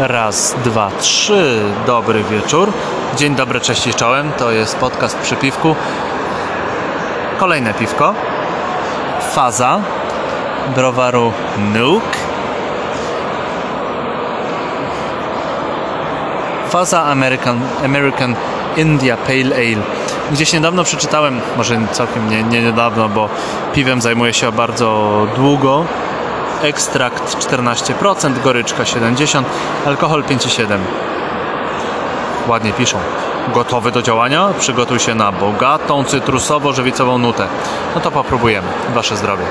Raz, dwa, trzy. Dobry wieczór. Dzień dobry, cześć i czołem. To jest podcast przy piwku. Kolejne piwko. Faza browaru Nuke. Faza American, American India Pale Ale. Gdzieś niedawno przeczytałem, może całkiem nie, nie niedawno, bo piwem zajmuję się bardzo długo. Ekstrakt 14%, goryczka 70%, alkohol 5,7%. Ładnie piszą. Gotowy do działania? Przygotuj się na bogatą, cytrusowo-żywicową nutę. No to popróbujemy. Wasze zdrowie.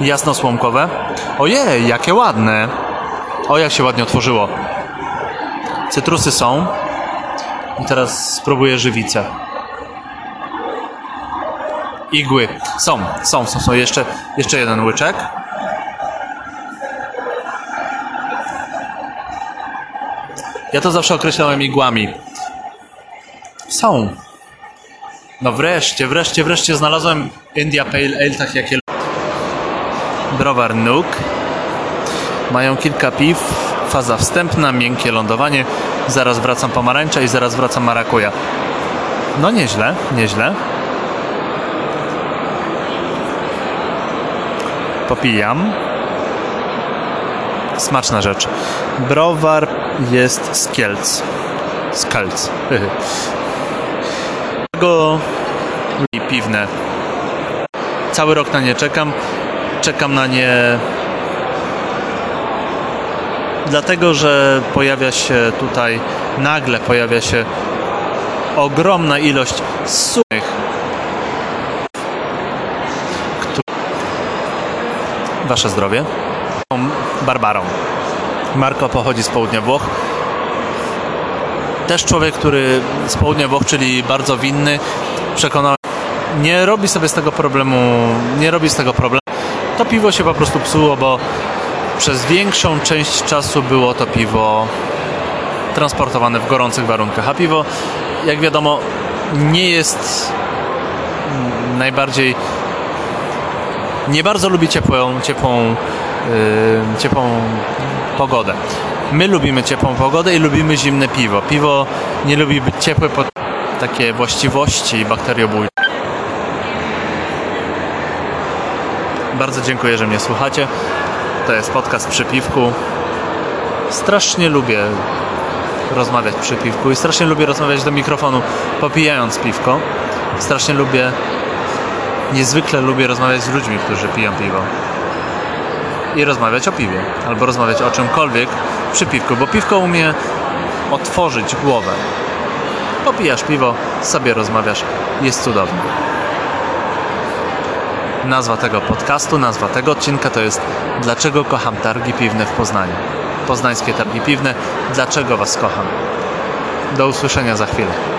Jasnosłomkowe. Ojej, jakie ładne. O, jak się ładnie otworzyło. Cytrusy są. I teraz spróbuję żywicę. Igły. Są, są, są, są. Jeszcze, jeszcze jeden łyczek. Ja to zawsze określałem igłami. Są. No wreszcie, wreszcie, wreszcie znalazłem India Pale Ale, tak jakie browar Nook. Mają kilka piw, faza wstępna, miękkie lądowanie, zaraz wracam pomarańcza i zaraz wracam marakuja. No nieźle, nieźle. Popijam. Smaczna rzecz. Browar jest z Kielc. Z Kielc. I piwne. Cały rok na nie czekam. Czekam na nie dlatego, że pojawia się tutaj nagle pojawia się ogromna ilość suchych Wasze zdrowie. Barbarą. Marko pochodzi z południa Włoch. Też człowiek, który z południa Włoch, czyli bardzo winny, przekonał nie robi sobie z tego problemu, nie robi z tego problemu. To piwo się po prostu psuło, bo przez większą część czasu było to piwo transportowane w gorących warunkach. A piwo, jak wiadomo, nie jest najbardziej nie bardzo lubi ciepłą, ciepłą, yy, ciepłą pogodę. My lubimy ciepłą pogodę i lubimy zimne piwo. Piwo nie lubi być ciepłe pod takie właściwości bakteriobójcze. Bardzo dziękuję, że mnie słuchacie. To jest podcast przy piwku. Strasznie lubię rozmawiać przy piwku i strasznie lubię rozmawiać do mikrofonu popijając piwko. Strasznie lubię niezwykle lubię rozmawiać z ludźmi, którzy piją piwo. I rozmawiać o piwie, albo rozmawiać o czymkolwiek przy piwku, bo piwko umie otworzyć głowę. Popijasz piwo, sobie rozmawiasz, jest cudownie. Nazwa tego podcastu, nazwa tego odcinka to jest Dlaczego kocham targi piwne w Poznaniu? Poznańskie targi piwne. Dlaczego Was kocham? Do usłyszenia za chwilę.